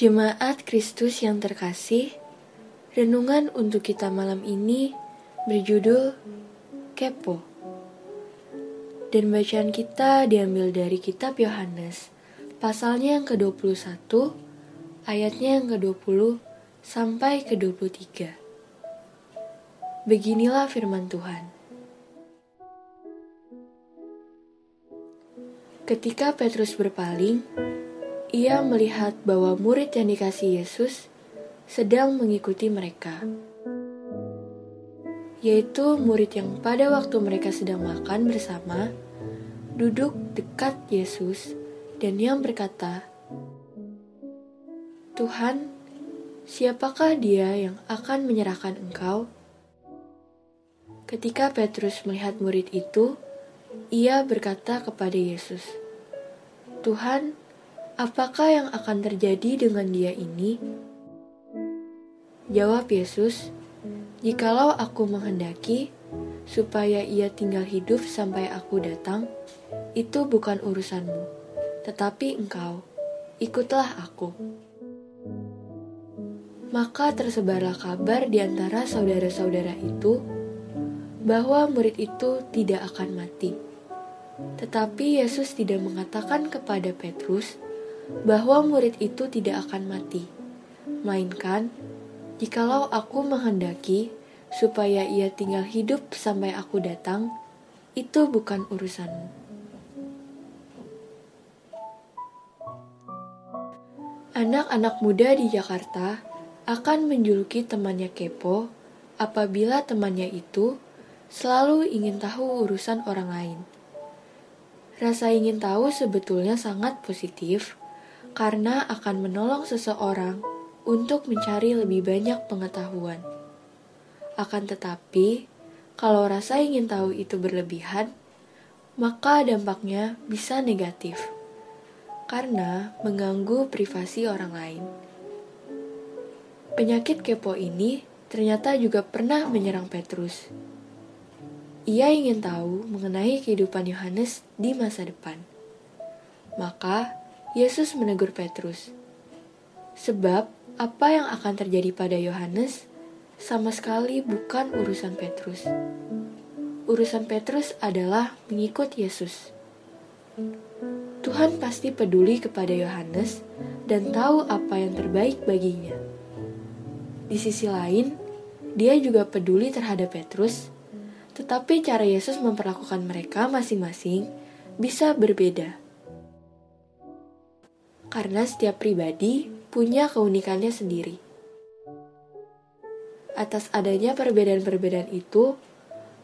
Jemaat Kristus yang terkasih, renungan untuk kita malam ini berjudul Kepo. Dan bacaan kita diambil dari kitab Yohanes, pasalnya yang ke-21, ayatnya yang ke-20 sampai ke-23. Beginilah firman Tuhan. Ketika Petrus berpaling, ia melihat bahwa murid yang dikasih Yesus sedang mengikuti mereka, yaitu murid yang pada waktu mereka sedang makan bersama duduk dekat Yesus dan yang berkata, "Tuhan, siapakah Dia yang akan menyerahkan Engkau?" Ketika Petrus melihat murid itu, ia berkata kepada Yesus, "Tuhan, Apakah yang akan terjadi dengan dia ini? Jawab Yesus, "Jikalau aku menghendaki supaya ia tinggal hidup sampai aku datang, itu bukan urusanmu, tetapi engkau ikutlah aku." Maka tersebarlah kabar di antara saudara-saudara itu bahwa murid itu tidak akan mati. Tetapi Yesus tidak mengatakan kepada Petrus bahwa murid itu tidak akan mati, melainkan jikalau aku menghendaki supaya ia tinggal hidup sampai aku datang, itu bukan urusanmu. Anak-anak muda di Jakarta akan menjuluki temannya kepo apabila temannya itu selalu ingin tahu urusan orang lain. Rasa ingin tahu sebetulnya sangat positif, karena akan menolong seseorang untuk mencari lebih banyak pengetahuan. Akan tetapi, kalau rasa ingin tahu itu berlebihan, maka dampaknya bisa negatif karena mengganggu privasi orang lain. Penyakit kepo ini ternyata juga pernah menyerang Petrus. Ia ingin tahu mengenai kehidupan Yohanes di masa depan. Maka, Yesus menegur Petrus. Sebab apa yang akan terjadi pada Yohanes sama sekali bukan urusan Petrus. Urusan Petrus adalah mengikut Yesus. Tuhan pasti peduli kepada Yohanes dan tahu apa yang terbaik baginya. Di sisi lain, dia juga peduli terhadap Petrus, tetapi cara Yesus memperlakukan mereka masing-masing bisa berbeda karena setiap pribadi punya keunikannya sendiri. Atas adanya perbedaan-perbedaan itu,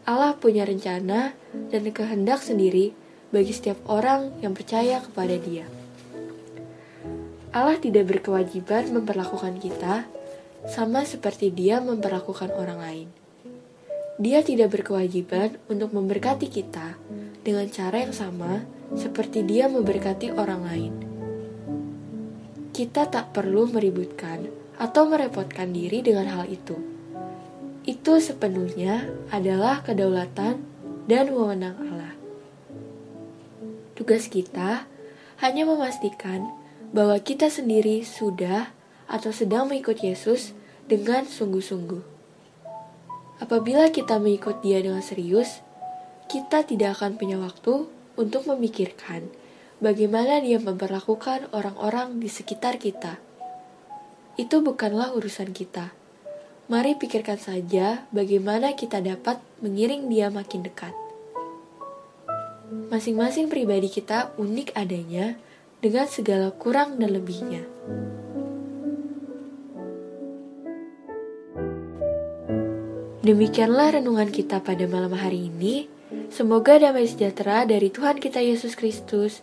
Allah punya rencana dan kehendak sendiri bagi setiap orang yang percaya kepada Dia. Allah tidak berkewajiban memperlakukan kita sama seperti Dia memperlakukan orang lain. Dia tidak berkewajiban untuk memberkati kita dengan cara yang sama seperti Dia memberkati orang lain kita tak perlu meributkan atau merepotkan diri dengan hal itu. Itu sepenuhnya adalah kedaulatan dan wewenang Allah. Tugas kita hanya memastikan bahwa kita sendiri sudah atau sedang mengikut Yesus dengan sungguh-sungguh. Apabila kita mengikut Dia dengan serius, kita tidak akan punya waktu untuk memikirkan bagaimana dia memperlakukan orang-orang di sekitar kita. Itu bukanlah urusan kita. Mari pikirkan saja bagaimana kita dapat mengiring dia makin dekat. Masing-masing pribadi kita unik adanya dengan segala kurang dan lebihnya. Demikianlah renungan kita pada malam hari ini. Semoga damai sejahtera dari Tuhan kita Yesus Kristus